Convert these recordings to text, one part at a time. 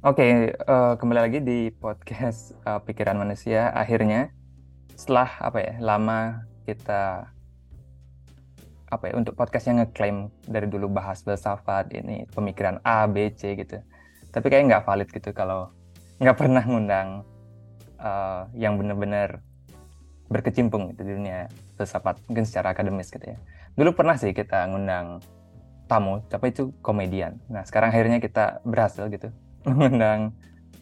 Oke, uh, kembali lagi di podcast uh, Pikiran Manusia. Akhirnya, setelah apa ya, lama kita apa ya untuk podcast yang ngeklaim dari dulu bahas filsafat ini pemikiran A, B, C gitu. Tapi kayak nggak valid gitu kalau nggak pernah ngundang uh, yang benar-benar berkecimpung gitu di dunia filsafat mungkin secara akademis gitu ya. Dulu pernah sih kita ngundang tamu, tapi itu komedian. Nah sekarang akhirnya kita berhasil gitu mengundang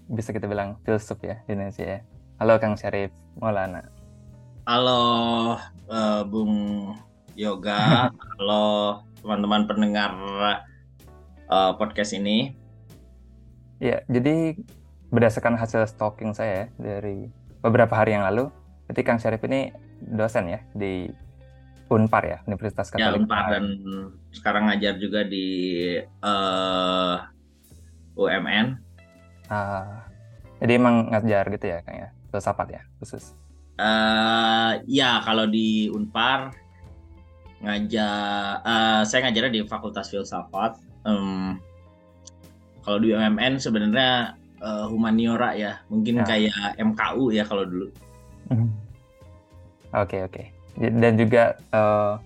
bisa kita bilang filsuf ya di Indonesia ya. Halo Kang Syarif Maulana. Halo uh, Bung Yoga. Halo teman-teman pendengar uh, podcast ini. Ya, jadi berdasarkan hasil stalking saya ya, dari beberapa hari yang lalu, berarti Kang Syarif ini dosen ya di Unpar ya, Universitas ya, Katolik. Ya, Unpar dan sekarang ngajar juga di uh, UMN. Uh, jadi emang ngajar gitu ya kayaknya filsafat ya khusus. Uh, ya kalau di Unpar ngajar, uh, saya ngajarnya di Fakultas Filsafat. Um, kalau di UMN sebenarnya uh, humaniora ya, mungkin ya. kayak MKU ya kalau dulu. Oke okay, oke. Okay. Dan juga uh,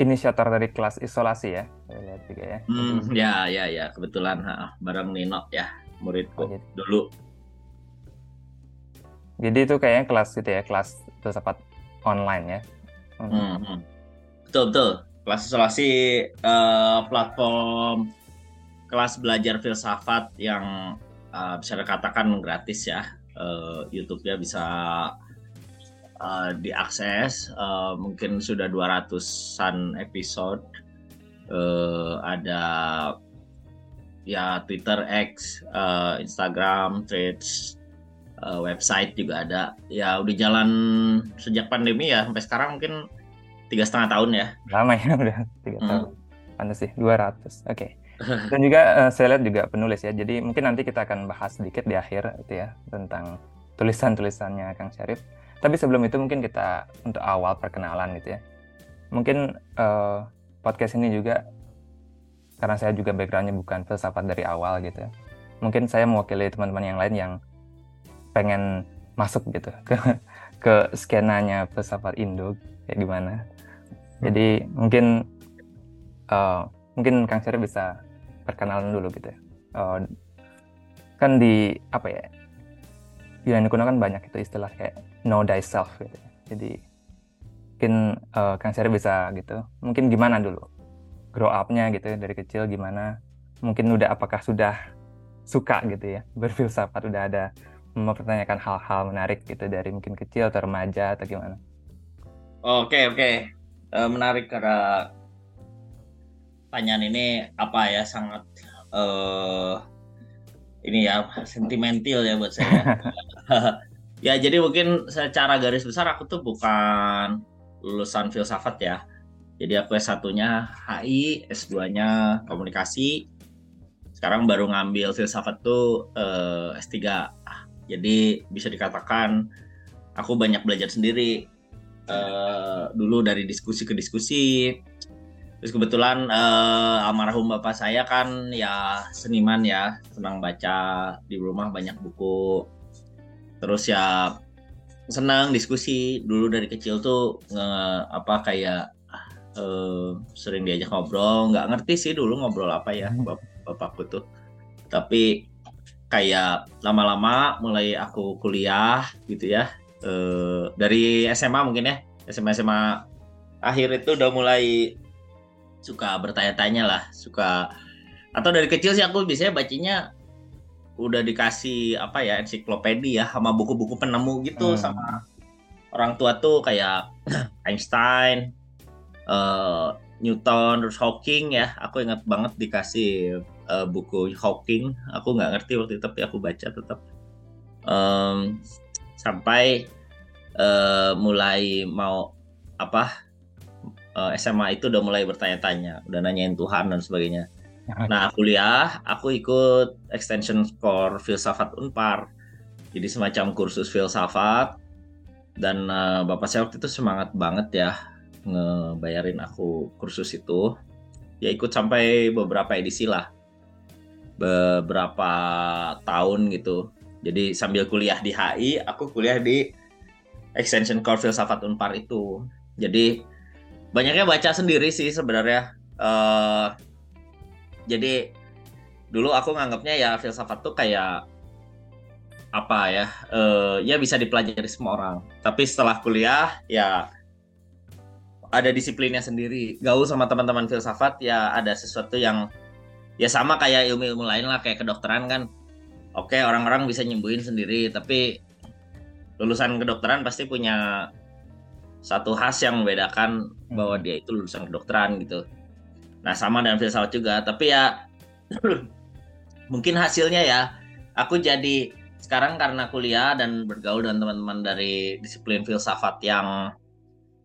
inisiator dari kelas isolasi ya saya lihat juga ya hmm, ya ya ya kebetulan ha, bareng Nino ya muridku oh, gitu. dulu. Jadi itu kayaknya kelas gitu ya kelas filsafat online ya? Hmm. Hmm, hmm. betul betul. Kelas isolasi uh, platform kelas belajar filsafat yang uh, bisa dikatakan gratis ya. Uh, YouTube-nya bisa uh, diakses. Uh, mungkin sudah 200-an episode uh, ada ya Twitter X uh, Instagram Threads uh, website juga ada ya udah jalan sejak pandemi ya sampai sekarang mungkin tiga setengah tahun ya lama ya udah tiga hmm. tahun mana sih 200 oke okay. dan juga uh, saya lihat juga penulis ya jadi mungkin nanti kita akan bahas sedikit di akhir itu ya tentang tulisan-tulisannya Kang Syarif tapi sebelum itu mungkin kita untuk awal perkenalan gitu ya. Mungkin uh, podcast ini juga karena saya juga backgroundnya bukan filsafat dari awal gitu. Ya. Mungkin saya mewakili teman-teman yang lain yang pengen masuk gitu ke ke skenanya filsafat Indo kayak gimana. Jadi mungkin uh, mungkin Kang Syarif bisa perkenalan dulu gitu ya. Uh, kan di apa ya Yunani kuno kan banyak itu istilah kayak know thyself gitu. Jadi mungkin uh, Kang Seri bisa gitu. Mungkin gimana dulu grow up-nya gitu dari kecil gimana? Mungkin udah apakah sudah suka gitu ya berfilsafat udah ada mempertanyakan hal-hal menarik gitu dari mungkin kecil atau remaja atau gimana? Oke oke uh, menarik karena pertanyaan ini apa ya sangat uh, ini ya sentimental ya buat saya. ya jadi mungkin secara garis besar aku tuh bukan lulusan filsafat ya. Jadi aku S1-nya HI, S2-nya komunikasi. Sekarang baru ngambil filsafat tuh eh, S3. Jadi bisa dikatakan aku banyak belajar sendiri. Eh, dulu dari diskusi ke diskusi, Terus kebetulan uh, almarhum bapak saya kan ya seniman ya, senang baca di rumah banyak buku. Terus ya senang diskusi dulu dari kecil tuh nge, apa kayak uh, sering diajak ngobrol, nggak ngerti sih dulu ngobrol apa ya hmm. bap bapakku tuh. Tapi kayak lama-lama mulai aku kuliah gitu ya. Uh, dari SMA mungkin ya, SMA SMA akhir itu udah mulai suka bertanya-tanya lah suka atau dari kecil sih aku biasanya bacanya udah dikasih apa ya ensiklopedia sama buku-buku penemu gitu hmm. sama orang tua tuh kayak Einstein, uh, Newton, terus Hawking ya. Aku ingat banget dikasih uh, buku Hawking. Aku nggak ngerti waktu itu tapi aku baca tetap um, sampai uh, mulai mau apa uh, SMA itu udah mulai bertanya-tanya, udah nanyain Tuhan dan sebagainya. Nah, kuliah aku ikut extension core filsafat Unpar. Jadi semacam kursus filsafat dan uh, bapak saya waktu itu semangat banget ya ngebayarin aku kursus itu. Ya ikut sampai beberapa edisi lah. beberapa tahun gitu. Jadi sambil kuliah di HI, aku kuliah di Extension Core Filsafat Unpar itu. Jadi banyaknya baca sendiri sih sebenarnya. Uh, jadi dulu aku nganggapnya ya filsafat tuh kayak apa ya uh, ya bisa dipelajari semua orang. Tapi setelah kuliah ya ada disiplinnya sendiri. Gaul sama teman-teman filsafat ya ada sesuatu yang ya sama kayak ilmu-ilmu lain lah kayak kedokteran kan. Oke orang-orang bisa nyembuhin sendiri tapi lulusan kedokteran pasti punya satu khas yang membedakan bahwa dia itu lulusan kedokteran gitu nah sama dengan filsafat juga. Tapi ya mungkin hasilnya ya aku jadi sekarang karena kuliah dan bergaul dengan teman-teman dari disiplin filsafat yang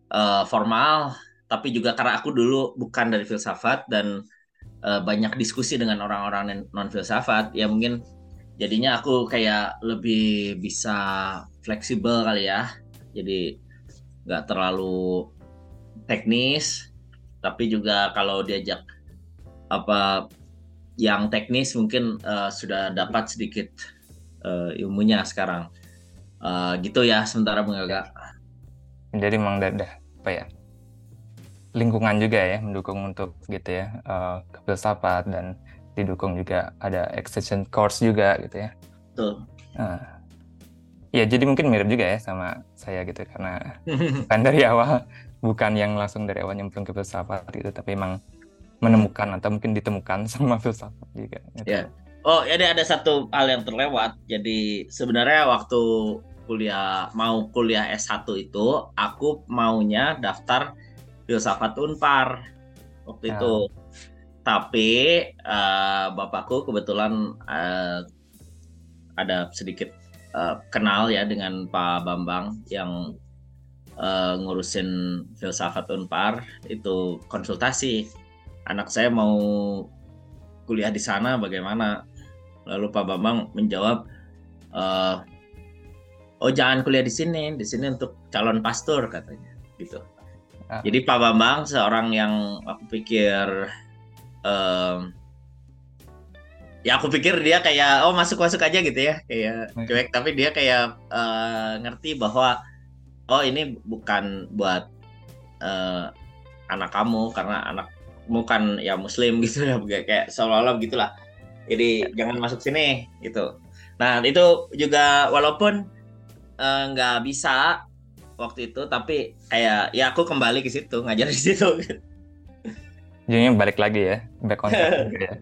uh, formal, tapi juga karena aku dulu bukan dari filsafat dan uh, banyak diskusi dengan orang-orang non filsafat, ya mungkin jadinya aku kayak lebih bisa fleksibel kali ya, jadi nggak terlalu teknis, tapi juga kalau diajak apa yang teknis mungkin uh, sudah dapat sedikit uh, ilmunya sekarang. Uh, gitu ya sementara mengaga jadi memang ada apa ya lingkungan juga ya mendukung untuk gitu ya uh, kefilsafat dan didukung juga ada extension course juga gitu ya. Betul. Uh, ya jadi mungkin mirip juga ya sama saya gitu karena kan dari awal bukan yang langsung dari awal nyemplung ke filsafat gitu tapi emang menemukan atau mungkin ditemukan sama filsafat juga gitu. ya Oh, ya ada satu hal yang terlewat. Jadi sebenarnya waktu kuliah mau kuliah S1 itu aku maunya daftar filsafat Unpar waktu ya. itu. Tapi uh, bapakku kebetulan uh, ada sedikit uh, kenal ya dengan Pak Bambang yang uh, ngurusin filsafat Unpar itu konsultasi. Anak saya mau kuliah di sana bagaimana? Lalu Pak Bambang menjawab, uh, oh jangan kuliah di sini, di sini untuk calon pastor katanya, gitu. Ah. Jadi Pak Bambang seorang yang aku pikir, um, ya aku pikir dia kayak oh masuk masuk aja gitu ya, kayak cuek, tapi dia kayak uh, ngerti bahwa oh ini bukan buat uh, anak kamu karena anakmu kan ya Muslim gitu ya, kayak seolah-olah begitulah. Jadi jangan masuk sini gitu. Nah itu juga walaupun eh, nggak uh, bisa waktu itu tapi kayak ya aku kembali ke situ ngajar di situ. Jadinya balik lagi ya back on gitu ya.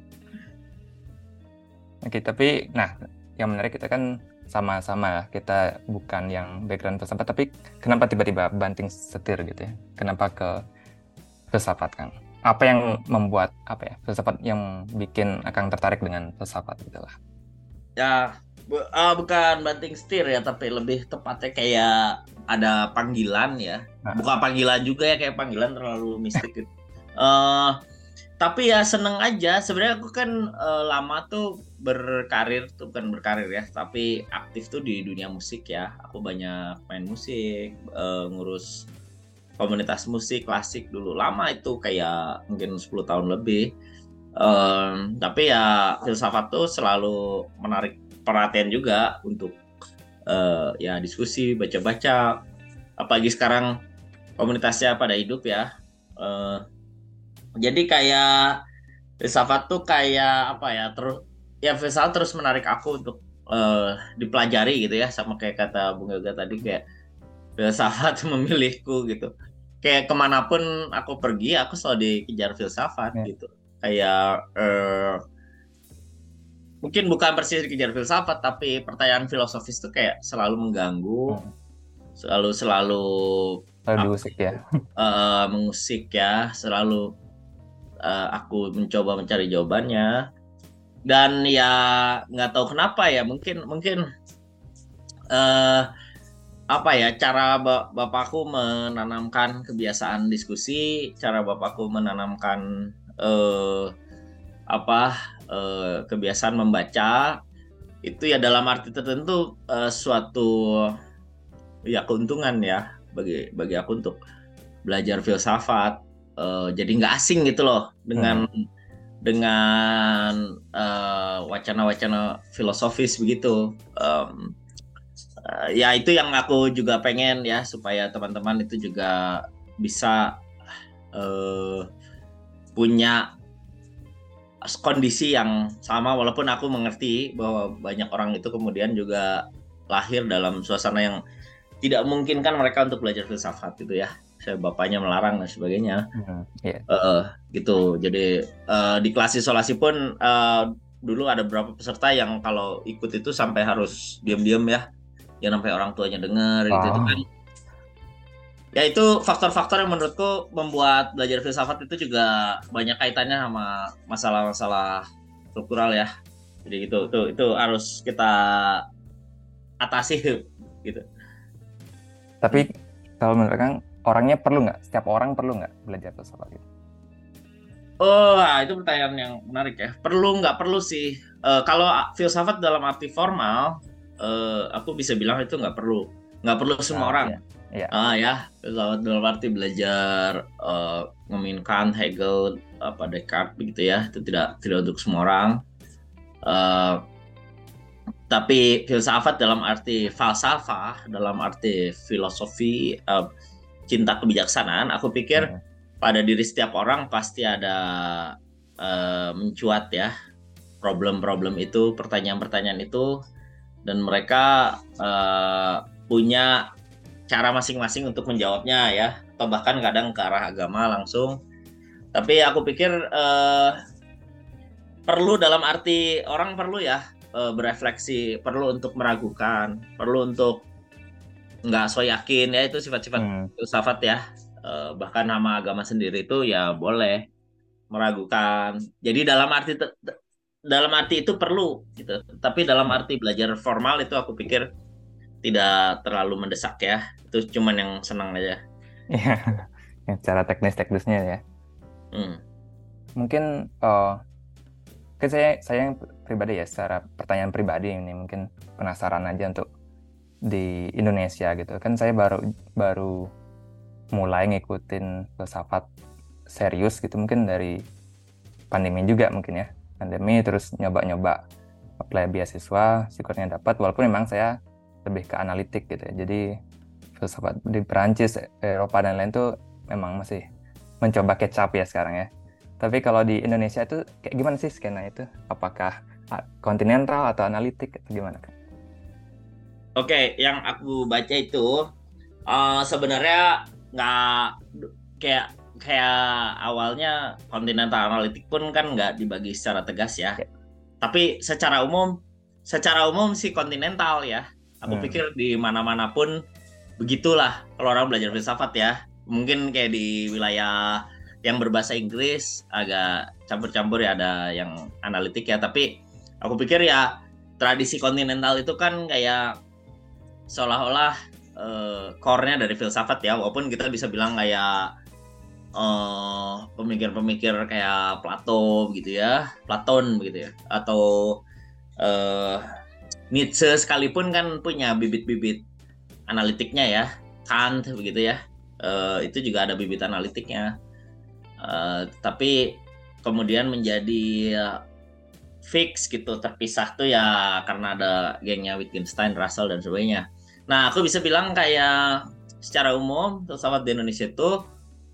Oke tapi nah yang menarik kita kan sama-sama. Kita bukan yang background filsafat tapi kenapa tiba-tiba banting setir gitu ya? Kenapa ke filsafat kan apa yang membuat apa ya filsafat yang bikin akan tertarik dengan filsafat gitulah ya bu, uh, bukan banting setir ya tapi lebih tepatnya kayak ada panggilan ya. Bukan panggilan juga ya kayak panggilan terlalu mistik gitu. Uh, tapi ya seneng aja. Sebenarnya aku kan uh, lama tuh berkarir tuh bukan berkarir ya tapi aktif tuh di dunia musik ya. Aku banyak main musik uh, ngurus komunitas musik klasik dulu. Lama itu kayak mungkin 10 tahun lebih. Um, tapi ya filsafat tuh selalu menarik perhatian juga untuk uh, ya diskusi baca-baca. Apalagi sekarang komunitasnya pada hidup ya. Uh, jadi kayak filsafat tuh kayak apa ya terus ya filsafat terus menarik aku untuk uh, dipelajari gitu ya sama kayak kata Bung Yoga tadi kayak filsafat memilihku gitu kayak ke mana pun aku pergi aku selalu dikejar filsafat yeah. gitu kayak uh, mungkin bukan persis dikejar filsafat tapi pertanyaan filosofis tuh kayak selalu mengganggu hmm. selalu selalu selalu ya uh, mengusik ya selalu uh, aku mencoba mencari jawabannya dan ya nggak tahu kenapa ya mungkin mungkin uh, apa ya cara bapakku menanamkan kebiasaan diskusi, cara bapakku menanamkan eh, apa eh, kebiasaan membaca itu ya dalam arti tertentu eh, suatu ya keuntungan ya bagi bagi aku untuk belajar filsafat. Eh, jadi nggak asing gitu loh dengan hmm. dengan uh, wacana-wacana filosofis begitu. Um, uh, ya itu yang aku juga pengen ya supaya teman-teman itu juga bisa uh, punya kondisi yang sama walaupun aku mengerti bahwa banyak orang itu kemudian juga lahir dalam suasana yang tidak mungkin kan mereka untuk belajar filsafat gitu ya saya bapaknya melarang dan sebagainya hmm, yeah. Iya. uh, gitu jadi uh, di kelas isolasi pun uh, dulu ada beberapa peserta yang kalau ikut itu sampai harus diam-diam ya yang sampai orang tuanya dengar wow. gitu itu kan ya itu faktor-faktor yang menurutku membuat belajar filsafat itu juga banyak kaitannya sama masalah-masalah struktural ya jadi gitu itu itu harus kita atasi gitu tapi kalau menurut Kang orangnya perlu nggak? Setiap orang perlu nggak belajar filsafat itu? Oh, nah, itu pertanyaan yang menarik ya. Perlu nggak perlu sih. Uh, kalau filsafat dalam arti formal, uh, aku bisa bilang itu nggak perlu. Nggak perlu semua nah, orang. Iya. Ya. Ah ya, filsafat dalam arti belajar uh, Kant, Hegel, apa Descartes begitu ya. Itu tidak tidak untuk semua orang. Uh, tapi filsafat dalam arti falsafah, dalam arti filosofi, uh, cinta kebijaksanaan, aku pikir hmm. pada diri setiap orang pasti ada uh, mencuat ya problem-problem itu, pertanyaan-pertanyaan itu, dan mereka uh, punya cara masing-masing untuk menjawabnya ya, atau bahkan kadang ke arah agama langsung. Tapi aku pikir uh, perlu dalam arti orang perlu ya uh, berefleksi, perlu untuk meragukan, perlu untuk nggak so yakin. Ya itu sifat-sifat hmm. filsafat ya. Uh, bahkan nama agama sendiri itu ya boleh meragukan. Jadi dalam arti dalam arti itu perlu gitu. Tapi dalam arti belajar formal itu aku pikir tidak terlalu mendesak ya. Itu cuman yang senang aja. Ya cara teknis teknisnya ya. Hmm. mungkin uh, kan saya saya yang pribadi ya secara pertanyaan pribadi ini mungkin penasaran aja untuk di Indonesia gitu. Kan saya baru baru mulai ngikutin filsafat serius gitu mungkin dari pandemi juga mungkin ya. Pandemi terus nyoba-nyoba apply beasiswa syukurnya dapat walaupun memang saya lebih ke analitik gitu ya. Jadi filsafat di Perancis Eropa dan lain tuh memang masih mencoba kecap ya sekarang ya. Tapi kalau di Indonesia itu kayak gimana sih skena itu? Apakah kontinental atau analitik gimana kan Oke, yang aku baca itu uh, sebenarnya nggak kayak kayak awalnya kontinental analitik pun kan nggak dibagi secara tegas ya. Tapi secara umum, secara umum sih kontinental ya. Aku hmm. pikir di mana-mana pun begitulah kalau orang belajar filsafat ya. Mungkin kayak di wilayah yang berbahasa Inggris agak campur-campur ya ada yang analitik ya. Tapi aku pikir ya tradisi kontinental itu kan kayak seolah-olah uh, core-nya dari filsafat ya walaupun kita bisa bilang kayak uh, pemikir-pemikir kayak Plato gitu ya Platon begitu ya atau uh, Nietzsche sekalipun kan punya bibit-bibit analitiknya ya Kant begitu ya uh, itu juga ada bibit analitiknya uh, tapi kemudian menjadi fix gitu terpisah tuh ya karena ada gengnya Wittgenstein, Russell dan sebagainya. Nah, aku bisa bilang kayak secara umum filsafat di Indonesia itu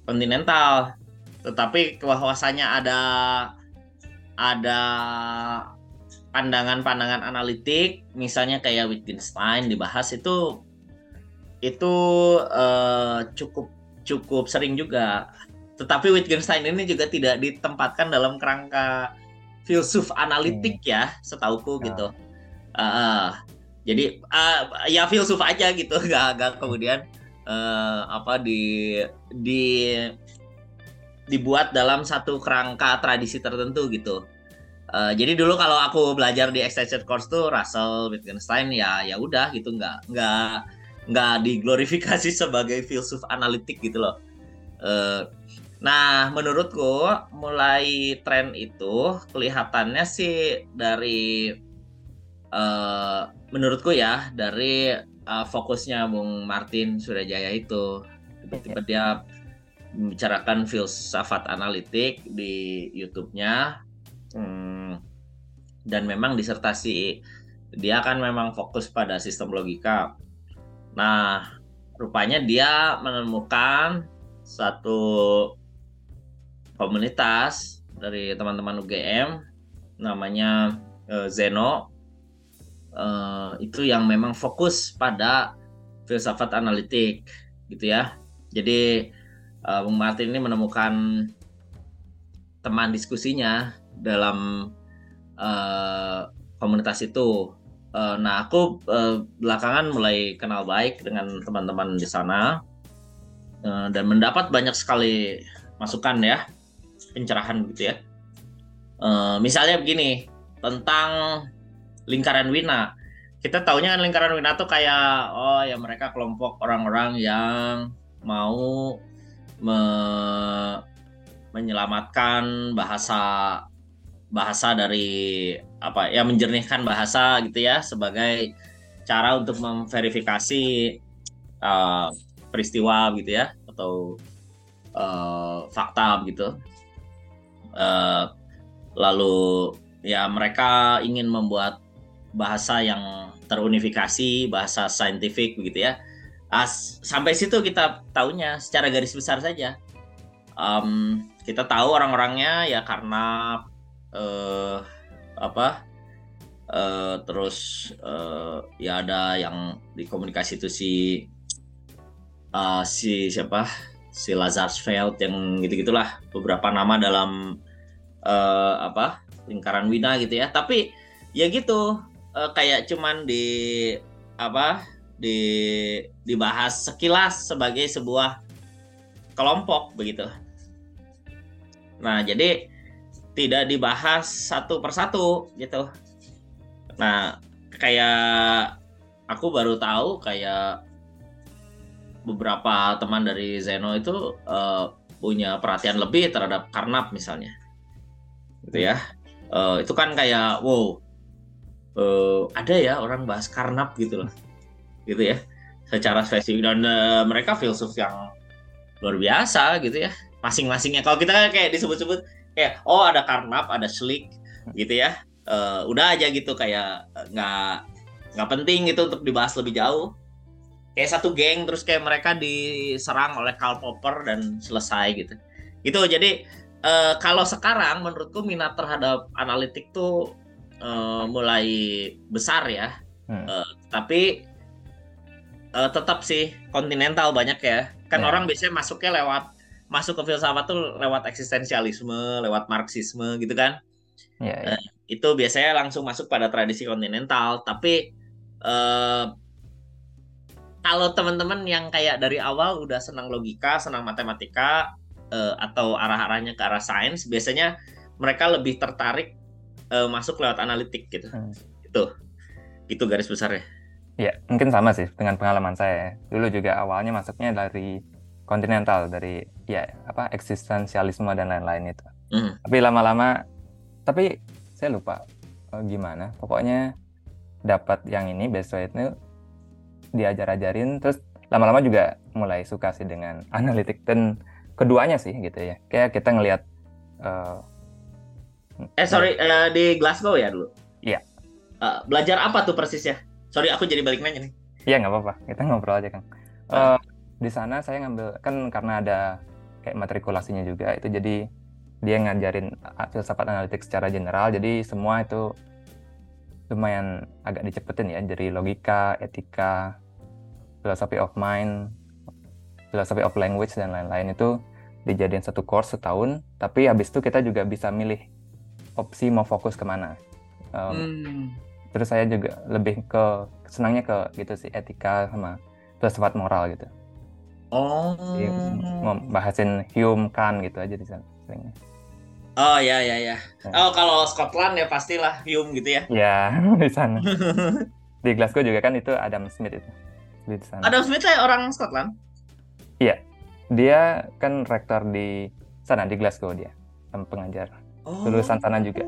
kontinental. Tetapi bahwasanya ada ada pandangan-pandangan analitik, misalnya kayak Wittgenstein dibahas itu itu uh, cukup cukup sering juga. Tetapi Wittgenstein ini juga tidak ditempatkan dalam kerangka filsuf analitik hmm. ya, setauku ya. gitu. Uh, jadi uh, ya filsuf aja gitu. Gak, gak kemudian uh, apa di di dibuat dalam satu kerangka tradisi tertentu gitu. Uh, jadi dulu kalau aku belajar di extension course tuh Russell Wittgenstein ya ya udah gitu. Nggak nggak nggak diglorifikasi sebagai filsuf analitik gitu loh. Uh, Nah, menurutku mulai tren itu kelihatannya sih dari uh, menurutku ya dari uh, fokusnya Bung Martin Surajaya itu tiba-tiba dia membicarakan filsafat analitik di YouTube-nya Hmm, dan memang disertasi dia kan memang fokus pada sistem logika. Nah, rupanya dia menemukan satu komunitas dari teman-teman UGM namanya uh, Zeno uh, itu yang memang fokus pada filsafat analitik gitu ya. Jadi uh, Bung Martin ini menemukan teman diskusinya dalam uh, komunitas itu. Uh, nah, aku uh, belakangan mulai kenal baik dengan teman-teman di sana uh, dan mendapat banyak sekali masukan ya, pencerahan gitu ya. Uh, misalnya begini tentang lingkaran Wina. Kita taunya kan lingkaran Wina tuh kayak oh ya mereka kelompok orang-orang yang mau me menyelamatkan bahasa bahasa dari apa ya menjernihkan bahasa gitu ya sebagai cara untuk memverifikasi uh, peristiwa gitu ya atau uh, fakta gitu uh, lalu ya mereka ingin membuat bahasa yang terunifikasi bahasa saintifik begitu ya. As, sampai situ kita tahunya secara garis besar saja. Um, kita tahu orang-orangnya ya karena uh, apa uh, terus uh, ya ada yang di komunikasi itu si uh, si siapa? Si Lazarsfeld yang gitu gitulah beberapa nama dalam uh, apa lingkaran Wina gitu ya. Tapi ya gitu uh, kayak cuman di apa di dibahas sekilas sebagai sebuah kelompok begitu. Nah, jadi tidak dibahas satu persatu gitu. Nah, kayak aku baru tahu kayak beberapa teman dari Zeno itu uh, punya perhatian lebih terhadap Karnap misalnya, gitu ya. Uh, itu kan kayak wow, uh, ada ya orang bahas Karnap gitu loh, gitu ya. Secara spesifik. Dan uh, mereka filsuf yang luar biasa gitu ya. Masing-masingnya. Kalau kita kayak disebut-sebut kayak oh ada karnap ada slick gitu ya. Uh, udah aja gitu kayak nggak nggak penting gitu untuk dibahas lebih jauh. Kayak satu geng terus kayak mereka diserang oleh Karl Popper dan selesai gitu. Itu jadi uh, kalau sekarang menurutku minat terhadap analitik tuh uh, mulai besar ya hmm. uh, tapi uh, tetap sih kontinental banyak ya kan yeah. orang biasanya masuknya lewat masuk ke filsafat tuh lewat eksistensialisme, lewat marxisme gitu kan. Ya, ya. Uh, itu biasanya langsung masuk pada tradisi kontinental. Tapi uh, kalau teman-teman yang kayak dari awal udah senang logika, senang matematika, uh, atau arah-arahnya ke arah sains, biasanya mereka lebih tertarik uh, masuk lewat analitik gitu. Hmm. Itu, itu garis besarnya. Ya, mungkin sama sih dengan pengalaman saya. Dulu juga awalnya masuknya dari kontinental dari ya apa eksistensialisme dan lain-lain itu. Mm. Tapi lama-lama tapi saya lupa oh, gimana. Pokoknya dapat yang ini besok itu diajar-ajarin terus lama-lama juga mulai suka sih dengan analitik dan keduanya sih gitu ya. Kayak kita ngelihat uh, eh sorry uh, di Glasgow ya dulu. Iya. Uh, belajar apa tuh persisnya? Sorry aku jadi balik nanya nih. Iya nggak apa-apa. Kita ngobrol aja kang. Uh, di sana saya ngambil kan karena ada kayak matrikulasinya juga itu jadi dia ngajarin filsafat analitik secara general jadi semua itu lumayan agak dicepetin ya dari logika, etika, philosophy of mind, philosophy of language dan lain-lain itu dijadiin satu course setahun tapi habis itu kita juga bisa milih opsi mau fokus ke mana um, hmm. terus saya juga lebih ke senangnya ke gitu sih etika sama filsafat moral gitu Oh. bahasin Hume kan gitu aja di sana seringnya. Oh ya ya ya. Oh kalau Scotland ya pastilah Hume gitu ya. Ya di sana. di Glasgow juga kan itu Adam Smith itu di sana. Adam Smith ya orang Scotland. Iya. Dia kan rektor di sana di Glasgow dia, pengajar. Oh. Lulusan sana juga.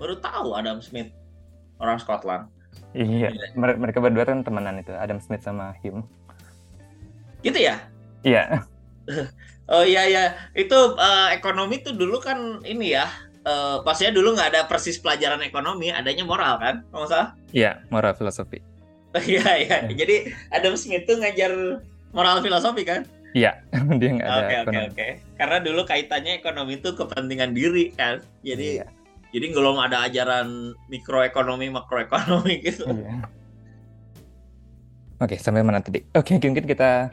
Baru tahu Adam Smith orang Scotland. Iya, mereka berdua kan temenan itu, Adam Smith sama Hume. Gitu ya? Iya. Oh iya iya, itu uh, ekonomi tuh dulu kan ini ya. Uh, pastinya dulu nggak ada persis pelajaran ekonomi, adanya moral kan, nggak salah? Iya, moral filosofi. Iya iya, ya. jadi Adam Smith tuh ngajar moral filosofi kan? Iya, dia nggak ada. Oke oke oke. Karena dulu kaitannya ekonomi itu kepentingan diri kan, jadi iya. jadi belum ada ajaran mikroekonomi makroekonomi gitu. Iya. Oke, sampai mana tadi? Oke, mungkin kita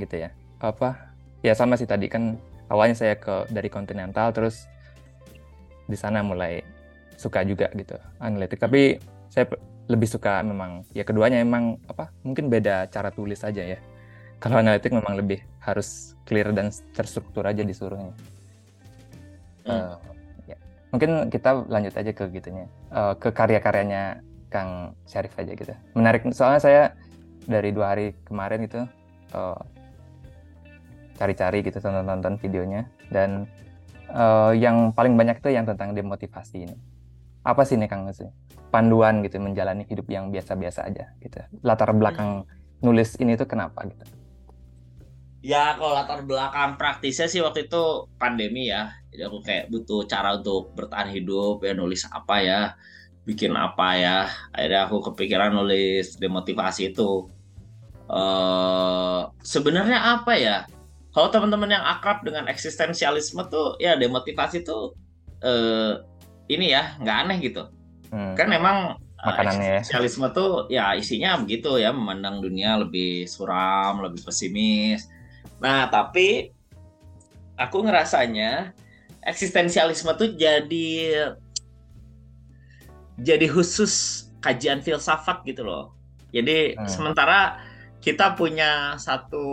gitu ya. Apa ya sama sih tadi kan awalnya saya ke dari kontinental terus di sana mulai suka juga gitu analitik tapi saya lebih suka memang ya keduanya memang apa mungkin beda cara tulis aja ya kalau analitik memang lebih harus clear dan terstruktur aja disuruhnya. Hmm. uh, ya. mungkin kita lanjut aja ke gitunya. Uh, ke karya-karyanya Kang Syarif aja gitu. Menarik soalnya saya dari dua hari kemarin itu uh, cari-cari gitu tonton-tonton videonya. Dan uh, yang paling banyak itu yang tentang demotivasi ini. Apa sih nih Kang? Panduan gitu menjalani hidup yang biasa-biasa aja gitu. Latar belakang nulis ini tuh kenapa gitu ya kalau latar belakang praktisnya sih waktu itu pandemi ya. Jadi aku kayak butuh cara untuk bertahan hidup ya nulis apa ya bikin apa ya. Akhirnya aku kepikiran nulis demotivasi itu. Uh, sebenarnya apa ya? Kalau teman-teman yang akrab dengan eksistensialisme tuh ya demotivasi tuh eh, ini ya nggak aneh gitu. Hmm. kan memang eh, makanannya ya. eksistensialisme tuh ya isinya begitu ya memandang dunia lebih suram lebih pesimis nah tapi aku ngerasanya eksistensialisme tuh jadi jadi khusus kajian filsafat gitu loh jadi hmm. sementara kita punya satu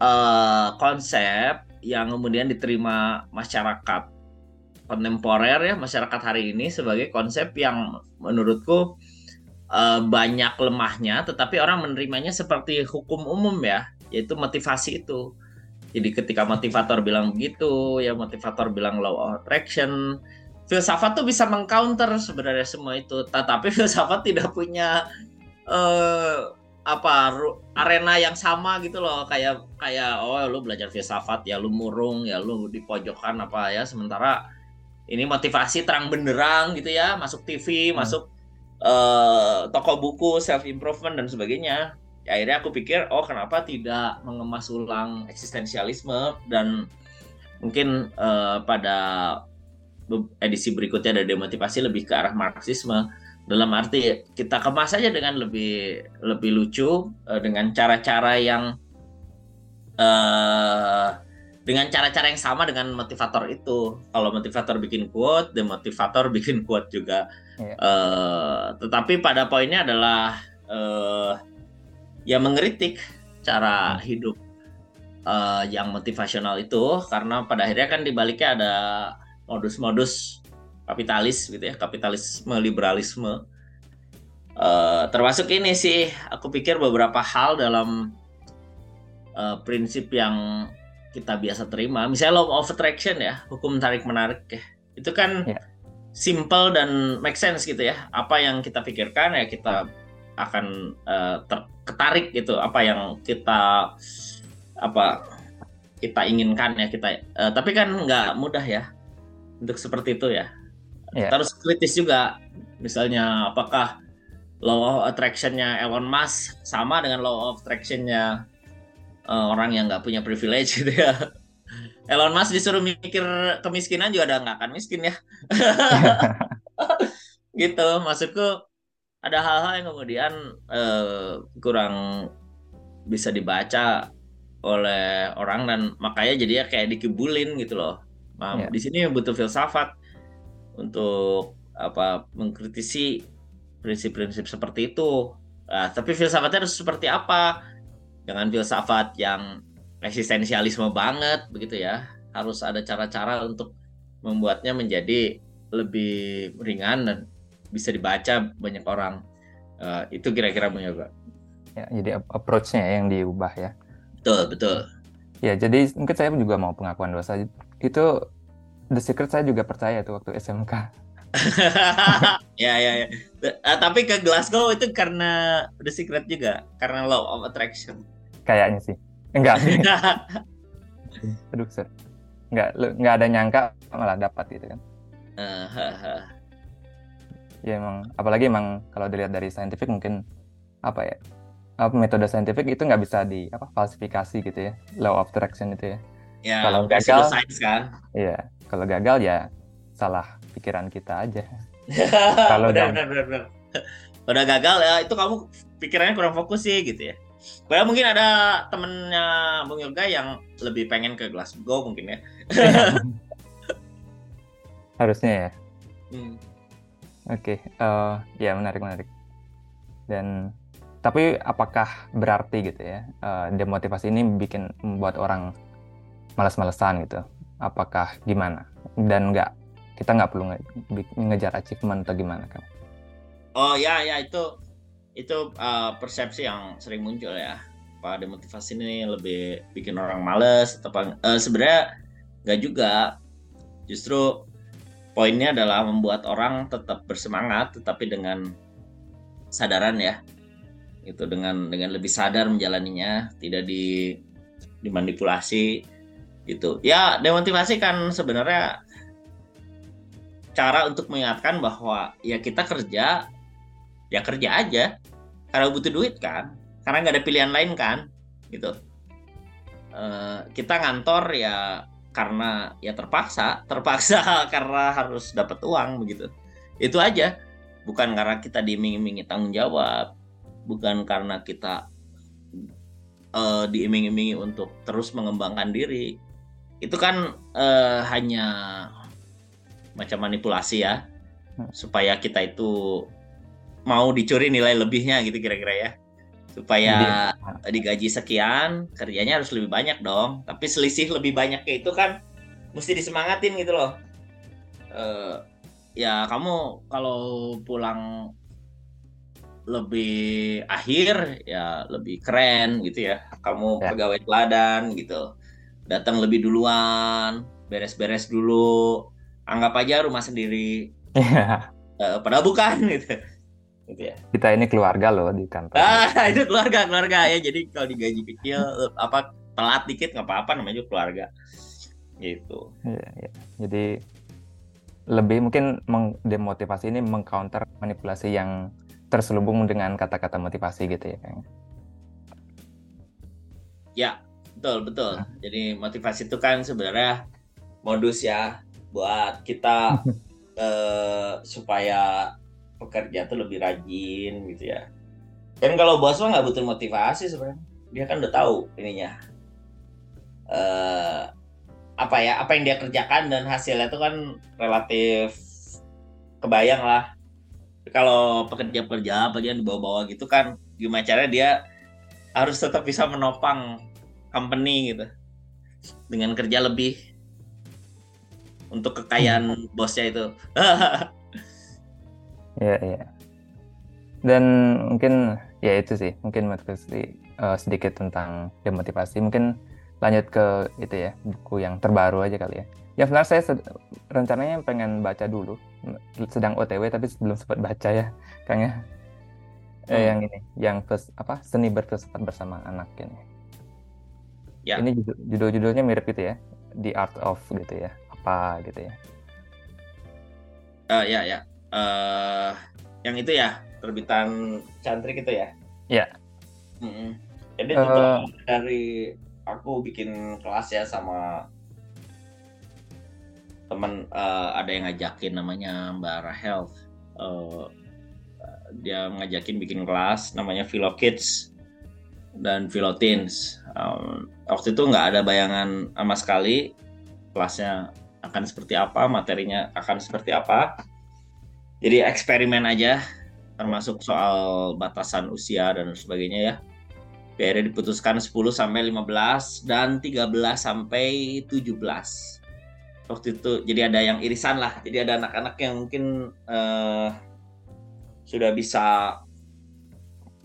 uh, konsep yang kemudian diterima masyarakat kontemporer ya masyarakat hari ini sebagai konsep yang menurutku uh, banyak lemahnya tetapi orang menerimanya seperti hukum umum ya yaitu motivasi itu. Jadi ketika motivator bilang begitu ya motivator bilang law of attraction. Filsafat tuh bisa mengcounter sebenarnya semua itu. Tetapi filsafat tidak punya uh, apa arena yang sama gitu loh. Kayak kayak oh lu belajar filsafat ya lu murung ya lu di pojokan apa ya. Sementara ini motivasi terang benderang gitu ya. Masuk TV hmm. masuk uh, toko buku self improvement dan sebagainya ya, akhirnya aku pikir oh kenapa tidak mengemas ulang eksistensialisme dan mungkin uh, pada edisi berikutnya ada demotivasi lebih ke arah marxisme dalam arti kita kemas saja dengan lebih lebih lucu uh, dengan cara-cara yang uh, dengan cara-cara yang sama dengan motivator itu. Kalau motivator bikin quote, demotivator bikin quote juga. Yeah. Iya. Uh, tetapi pada poinnya adalah uh, ya mengkritik cara hmm. hidup uh, yang motivasional itu karena pada akhirnya kan dibaliknya ada modus-modus kapitalis gitu ya kapitalisme liberalisme uh, termasuk ini sih aku pikir beberapa hal dalam uh, prinsip yang kita biasa terima misalnya law of attraction ya hukum tarik menarik ya itu kan yeah. simple dan make sense gitu ya apa yang kita pikirkan ya kita akan uh, ketarik gitu apa yang kita apa kita inginkan ya kita uh, tapi kan nggak mudah ya untuk seperti itu ya. Yeah. terus kritis juga misalnya apakah law of attractionnya Elon Musk sama dengan law of attractionnya uh, orang yang nggak punya privilege gitu ya. Elon Musk disuruh mikir kemiskinan juga ada nggak akan miskin ya. Gitu maksudku ada hal-hal yang kemudian uh, kurang bisa dibaca oleh orang dan makanya jadi ya kayak dikibulin gitu loh. Nah, yeah. di sini butuh filsafat untuk apa mengkritisi prinsip-prinsip seperti itu. Nah, tapi filsafatnya harus seperti apa? Dengan filsafat yang eksistensialisme banget begitu ya. Harus ada cara-cara untuk membuatnya menjadi lebih ringan dan bisa dibaca banyak orang. Uh, itu kira-kira mencoba. Ya, jadi approach-nya yang diubah ya. Betul, betul. Ya, jadi mungkin saya juga mau pengakuan dosa. Itu The Secret saya juga percaya tuh waktu SMK. ya ya ya. Uh, tapi ke Glasgow itu karena The Secret juga, karena Law of Attraction. Kayaknya sih. Enggak. aduh sir nggak nggak ada nyangka malah dapat gitu kan uh, ya emang. Apalagi emang kalau dilihat dari saintifik mungkin apa ya apa metode saintifik itu nggak bisa di apa falsifikasi gitu ya law of attraction itu ya. Ya Kalau gagal science kan? iya. Kalau gagal ya salah pikiran kita aja. Kalau benar, benar. udah gagal ya itu kamu pikirannya kurang fokus sih gitu ya. Padahal mungkin ada temennya Bung Yoga yang lebih pengen ke Glasgow mungkin ya. harusnya ya. Hmm. Oke, eh, ya menarik menarik. Dan tapi apakah berarti gitu ya eh, demotivasi ini bikin membuat orang malas-malesan gitu? Apakah gimana? Dan nggak kita nggak perlu nge- ngejar achievement atau gimana kan? Oh ya ya itu itu uh, persepsi yang sering muncul ya. Pak demotivasi ini lebih bikin orang males atau apa? Eh, sebenarnya nggak juga. Justru poinnya adalah membuat orang tetap bersemangat tetapi dengan sadaran ya. Itu dengan dengan lebih sadar menjalaninya, tidak di dimanipulasi gitu. Ya, demotivasi kan sebenarnya cara untuk mengingatkan bahwa ya kita kerja ya kerja aja karena butuh duit kan karena nggak ada pilihan lain kan gitu Eh, kita ngantor ya karena ya terpaksa terpaksa karena harus dapat uang begitu. Itu aja. Bukan karena kita diiming-imingi tanggung jawab bukan karena kita eh, diiming-imingi untuk terus mengembangkan diri. Itu kan eh, hanya macam manipulasi ya Hmm. supaya kita itu mau dicuri nilai lebihnya gitu kira-kira ya supaya digaji sekian kerjanya harus lebih banyak dong. Tapi selisih lebih banyaknya itu kan mesti disemangatin gitu loh. Eh, ya kamu kalau pulang lebih akhir ya lebih keren gitu ya. Kamu Ya. pegawai teladan gitu. Datang lebih duluan beres-beres dulu. Anggap aja rumah sendiri. Iya, Eh, padahal bukan gitu gitu ya kita ini keluarga loh di kantor. Ah, itu keluarga, keluarga ya. Jadi kalau digaji kecil apa telat dikit nggak apa-apa namanya juga keluarga. Gitu. Iya, iya. Jadi lebih mungkin mengdemotivasi ini mengcounter manipulasi yang terselubung dengan kata-kata motivasi gitu ya kayaknya. Ya, betul, betul. Jadi motivasi itu kan sebenarnya modus ya buat kita eh, supaya pekerja tuh lebih rajin gitu ya. Kan kalau bos mah nggak butuh motivasi sebenarnya. Dia kan udah tahu ininya. eh apa ya apa yang dia kerjakan dan hasilnya itu kan relatif kebayang lah kalau pekerja-pekerja yang di bawah-bawah gitu kan gimana caranya dia harus tetap bisa menopang company gitu dengan kerja lebih untuk kekayaan bosnya itu Iya, iya. Dan mungkin ya itu sih, mungkin motivasi eh, sedikit tentang demotivasi. Mungkin lanjut ke itu ya, buku yang terbaru aja kali ya. Ya sebenarnya saya rencananya pengen baca dulu, sedang OTW tapi belum sempat baca ya, Kang ya. Eh, Hmm. yang ini, yang fils- apa seni berfilsafat bersama anak ini. Ya. Ini judul- judul-judulnya mirip gitu ya, The Art of gitu ya, apa gitu ya. Eh, ya ya Eh, yang itu ya terbitan cantrik itu ya Iya. Mm-mm. jadi Eh. itu tuh dari aku bikin kelas ya sama teman eh, ada yang ngajakin namanya Mbak Rahel Eh, dia ngajakin bikin kelas namanya Philo Kids dan Philo Teens Um, waktu itu nggak ada bayangan sama sekali kelasnya akan seperti apa materinya akan seperti apa jadi eksperimen aja termasuk soal batasan usia dan sebagainya ya. Akhirnya diputuskan 10 sampai 15 dan 13 sampai 17 waktu itu jadi ada yang irisan lah jadi ada anak-anak yang mungkin eh, sudah bisa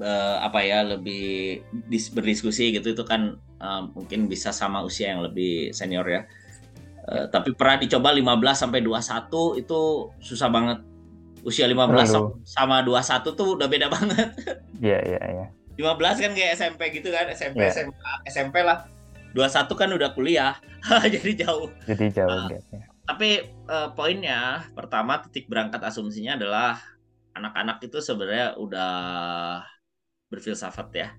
eh, apa ya lebih dis- berdiskusi gitu itu kan eh, mungkin bisa sama usia yang lebih senior ya. Eh, tapi pernah dicoba 15 sampai 21 itu susah banget usia 15 Terlalu. sama 21 tuh udah beda banget Iya, iya, iya. 15 kan kayak SMP gitu kan SMP Iya. SMA SMP lah 21 kan udah kuliah jadi jauh jadi jauh uh, tapi uh, poinnya pertama titik berangkat asumsinya adalah anak-anak itu sebenarnya udah berfilsafat ya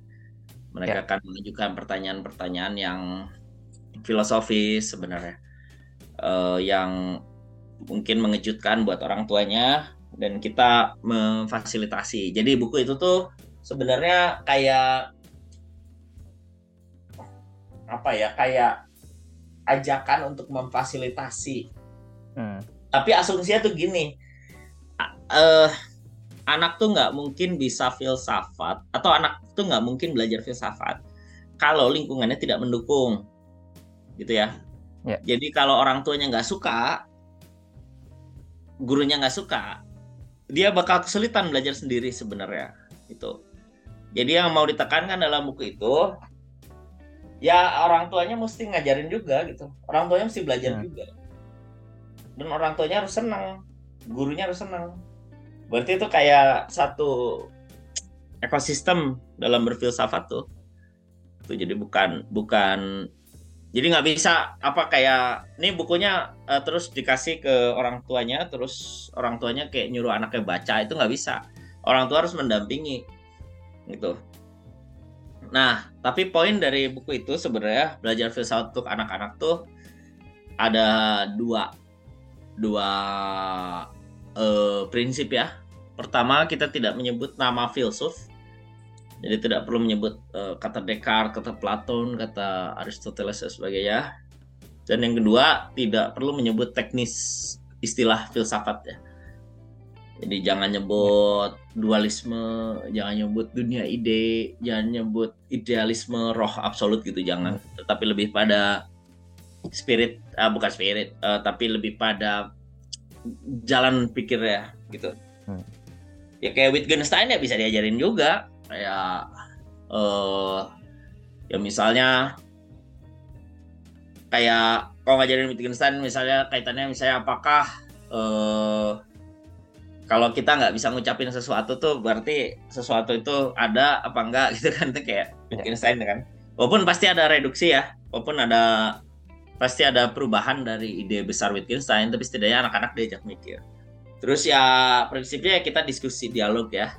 mereka ya. akan mengajukan pertanyaan-pertanyaan yang filosofis sebenarnya uh, yang mungkin mengejutkan buat orang tuanya dan kita memfasilitasi jadi buku itu tuh sebenarnya kayak apa ya kayak ajakan untuk memfasilitasi. Hmm. Tapi asumsinya tuh gini, uh, anak tuh nggak mungkin bisa filsafat atau anak tuh nggak mungkin belajar filsafat kalau lingkungannya tidak mendukung, gitu ya. Yeah. Jadi kalau orang tuanya nggak suka, gurunya nggak suka, dia bakal kesulitan belajar sendiri sebenarnya, itu. Jadi yang mau ditekankan dalam buku itu ya orang tuanya mesti ngajarin juga gitu orang tuanya mesti belajar hmm. juga dan orang tuanya harus senang gurunya harus senang berarti itu kayak satu ekosistem dalam berfilsafat tuh tuh jadi bukan bukan jadi nggak bisa apa kayak ini bukunya uh, terus dikasih ke orang tuanya terus orang tuanya kayak nyuruh anaknya baca itu nggak bisa orang tua harus mendampingi gitu Nah, tapi poin dari buku itu sebenarnya belajar filsafat untuk anak-anak tuh ada dua dua uh, prinsip ya. Pertama, kita tidak menyebut nama filsuf. Jadi tidak perlu menyebut uh, kata Descartes, kata Platon, kata Aristoteles dan sebagainya. Dan yang kedua, tidak perlu menyebut teknis istilah filsafat ya jadi jangan nyebut dualisme, jangan nyebut dunia ide, jangan nyebut idealisme roh absolut gitu jangan. Tetapi lebih pada spirit, uh, bukan spirit, uh, tapi lebih pada jalan pikir ya gitu. Hmm. Ya kayak Wittgenstein ya bisa diajarin juga kayak uh, ya misalnya kayak kalau ngajarin Wittgenstein misalnya kaitannya misalnya apakah uh, kalau kita nggak bisa ngucapin sesuatu tuh berarti sesuatu itu ada apa enggak gitu kan itu kayak iya. Wittgenstein kan. Walaupun pasti ada reduksi ya walaupun ada pasti ada perubahan dari ide besar Wittgenstein tapi setidaknya anak-anak diajak mikir. Terus ya prinsipnya kita diskusi dialog ya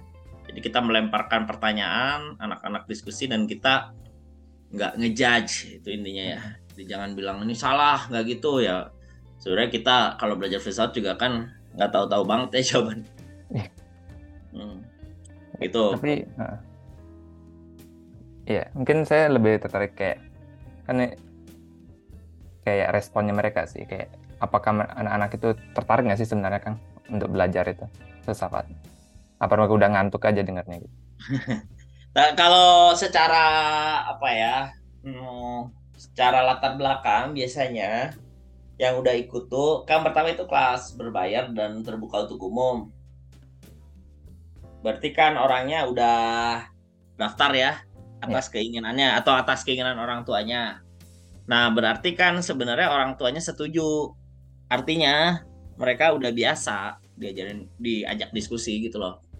jadi kita melemparkan pertanyaan anak-anak diskusi dan kita nggak ngejudge itu intinya ya. Jadi jangan bilang ini salah nggak gitu ya. Sebenarnya kita kalau belajar filsafat juga kan nggak tahu-tahu banget ya jawaban. Iya. hmm. itu tapi uh, ya mungkin saya lebih tertarik kayak kan kayak responnya mereka sih kayak apakah anak-anak itu tertarik nggak sih sebenarnya kan untuk belajar itu filsafat apa mereka udah ngantuk aja dengarnya gitu? Nah, kalau secara apa ya hmm, secara latar belakang biasanya yang udah ikut tuh kan pertama itu kelas berbayar dan terbuka untuk umum. Berarti kan orangnya udah daftar ya atas ya. keinginannya atau atas keinginan orang tuanya. Nah berarti kan sebenarnya orang tuanya setuju. Artinya mereka udah biasa diajarin diajak diskusi gitu loh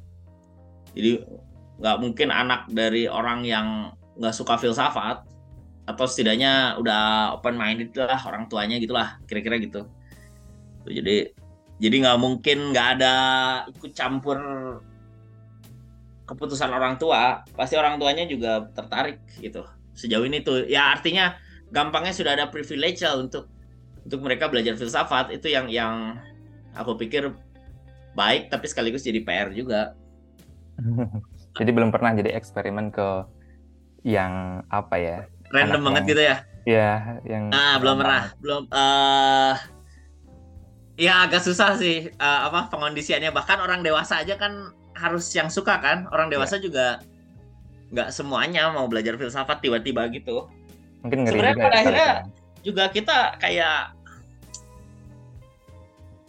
jadi nggak mungkin anak dari orang yang nggak suka filsafat atau setidaknya udah open minded lah orang tuanya gitulah kira-kira gitu. Jadi jadi nggak mungkin nggak ada ikut campur keputusan orang tua pasti orang tuanya juga tertarik gitu. Sejauh ini tuh ya artinya gampangnya sudah ada privilege untuk untuk mereka belajar filsafat. Itu yang yang aku pikir baik tapi sekaligus jadi PR juga jadi belum pernah jadi eksperimen ke yang apa ya random banget gitu ya Iya, yang ah belum pernah belum uh, ya agak susah sih uh, apa pengondisiannya bahkan orang dewasa aja kan harus yang suka kan orang iya. dewasa ya. juga nggak semuanya mau belajar filsafat tiba-tiba gitu mungkin ngeri sebenarnya pada akhirnya kan. juga kita kayak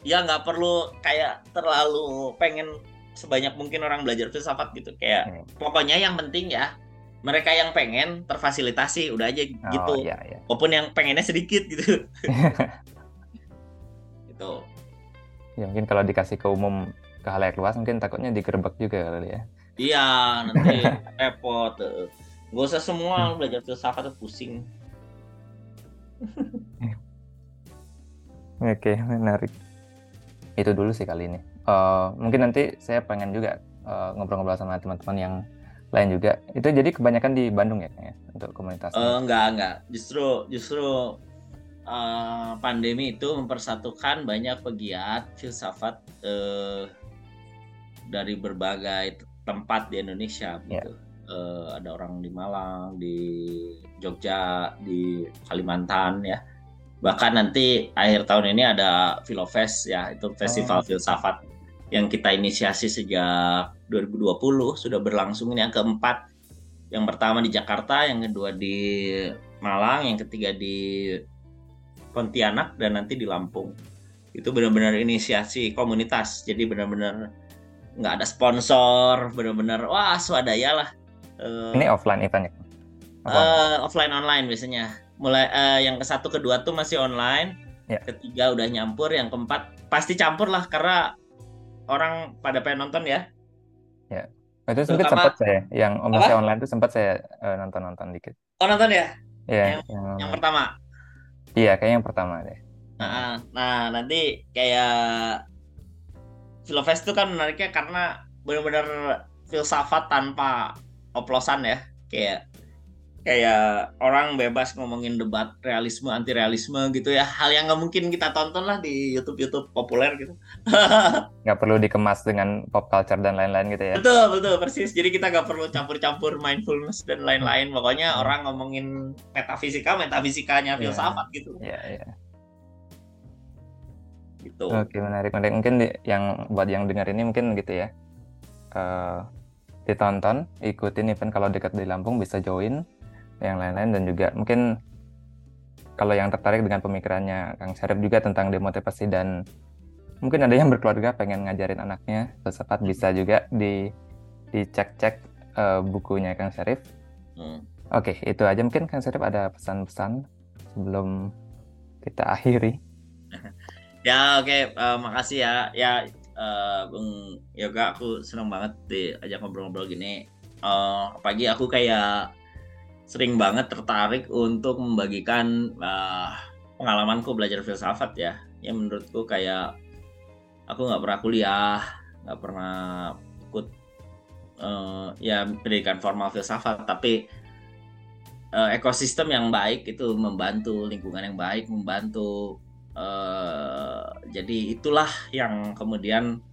ya nggak perlu kayak terlalu pengen sebanyak mungkin orang belajar filsafat gitu kayak hmm. pokoknya yang penting ya mereka yang pengen terfasilitasi udah aja oh, gitu iya, iya. walaupun yang pengennya sedikit gitu itu ya mungkin kalau dikasih ke umum ke halayak luas mungkin takutnya digerebek juga kali ya iya nanti repot gak usah semua hmm. belajar filsafat tuh pusing Oke, menarik. Itu dulu sih kali ini. Uh, mungkin nanti saya pengen juga ngobrol ngobrol-ngobrol sama teman-teman yang lain juga. Itu jadi kebanyakan di Bandung ya, ya untuk komunitas? Uh, enggak, enggak. Justru, justru uh, pandemi itu mempersatukan banyak pegiat filsafat uh, dari berbagai tempat di Indonesia yeah. gitu. Uh, ada orang di Malang, di Jogja, di Kalimantan ya. Bahkan nanti akhir tahun ini ada Filofest ya, itu festival oh. filsafat yang kita inisiasi sejak 2020 sudah berlangsung ini yang keempat. Yang pertama di Jakarta, yang kedua di Malang, yang ketiga di Pontianak dan nanti di Lampung. Itu benar-benar inisiasi komunitas. Jadi benar-benar nggak ada sponsor bener-bener wah swadaya lah uh, ini offline eventnya uh, offline online biasanya mulai uh, yang ke satu kedua tuh masih online yeah. ketiga udah nyampur yang keempat pasti campur lah karena orang pada pengen nonton ya? Ya. Itu sempat sempat saya. Yang masih online itu sempat saya uh, nonton nonton dikit. Oh nonton ya? Yeah, yang, yang, yang pertama? Iya kayak yang pertama deh. Nah, nah nanti kayak Filofest itu kan menariknya karena benar-benar filsafat tanpa oplosan ya. Kayak kayak orang bebas ngomongin debat realisme anti realisme gitu ya. Hal yang nggak mungkin kita tonton lah di YouTube YouTube populer gitu. Nggak perlu dikemas dengan pop culture dan lain-lain gitu ya. Betul betul persis. Jadi kita nggak perlu campur-campur mindfulness dan lain-lain. Pokoknya hmm. orang ngomongin metafisika metafisikanya iya. filsafat yeah. gitu. Yeah, yeah gitu. Oke menarik menarik. Mungkin di, yang buat yang dengar ini mungkin gitu ya. Uh, ditonton ikutin event kalau dekat di Lampung bisa join yang lain-lain dan juga mungkin kalau yang tertarik dengan pemikirannya Kang Syarif juga tentang demotivasi dan mungkin ada yang berkeluarga pengen ngajarin anaknya filsafat bisa juga di dicek-cek uh, bukunya Kang Syarif. Hmm. Oke, okay, itu aja mungkin Kang Syarif ada pesan-pesan sebelum kita akhiri. Ya oke, okay. uh, eh, makasih ya. Ya uh, Bung Yoga, aku senang banget diajak ngobrol-ngobrol gini. Uh, pagi aku kayak sering banget tertarik untuk membagikan uh, pengalamanku belajar filsafat ya. Ya menurutku kayak aku nggak pernah kuliah, nggak pernah ikut uh, ya pendidikan formal filsafat, tapi uh, ekosistem yang baik itu membantu lingkungan yang baik membantu Uh, jadi itulah yang kemudian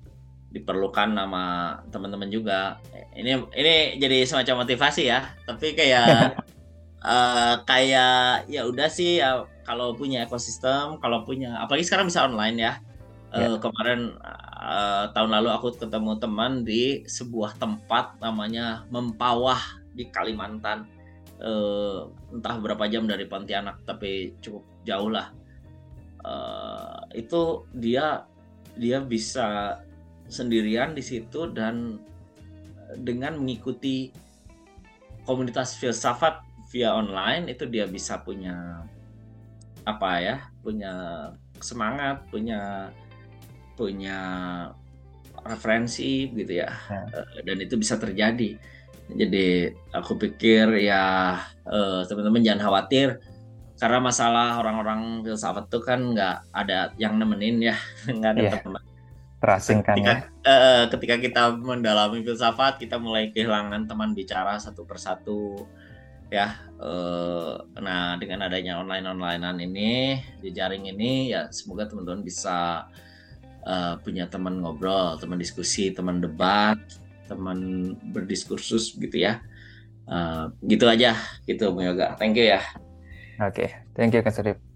diperlukan nama teman-teman juga. Ini ini jadi semacam motivasi ya. Tapi kayak uh, kayak ya udah sih ya, kalau punya ekosistem, kalau punya apalagi sekarang bisa online ya. Uh, Kemarin uh, tahun lalu aku ketemu teman di sebuah tempat namanya Mempawah di Kalimantan. Uh, entah berapa jam dari Pontianak tapi cukup jauh lah uh, itu dia dia bisa sendirian di situ dan dengan mengikuti komunitas filsafat via online itu dia bisa punya apa ya punya semangat punya punya referensi gitu ya, ya. Uh, dan itu bisa terjadi. Jadi aku pikir ya uh, teman-teman jangan khawatir. Karena masalah orang-orang filsafat tuh kan nggak ada yang nemenin ya. Nggak ada yeah. teman terasingkan ketika, ya. uh, ketika kita mendalami filsafat kita mulai kehilangan teman bicara satu persatu ya uh, nah dengan adanya online onlinean ini di jaring ini ya semoga teman-teman bisa uh, punya teman ngobrol teman diskusi teman debat teman berdiskursus gitu ya uh, gitu aja gitu Yoga thank you ya Oke, okay. thank you Kak Surip.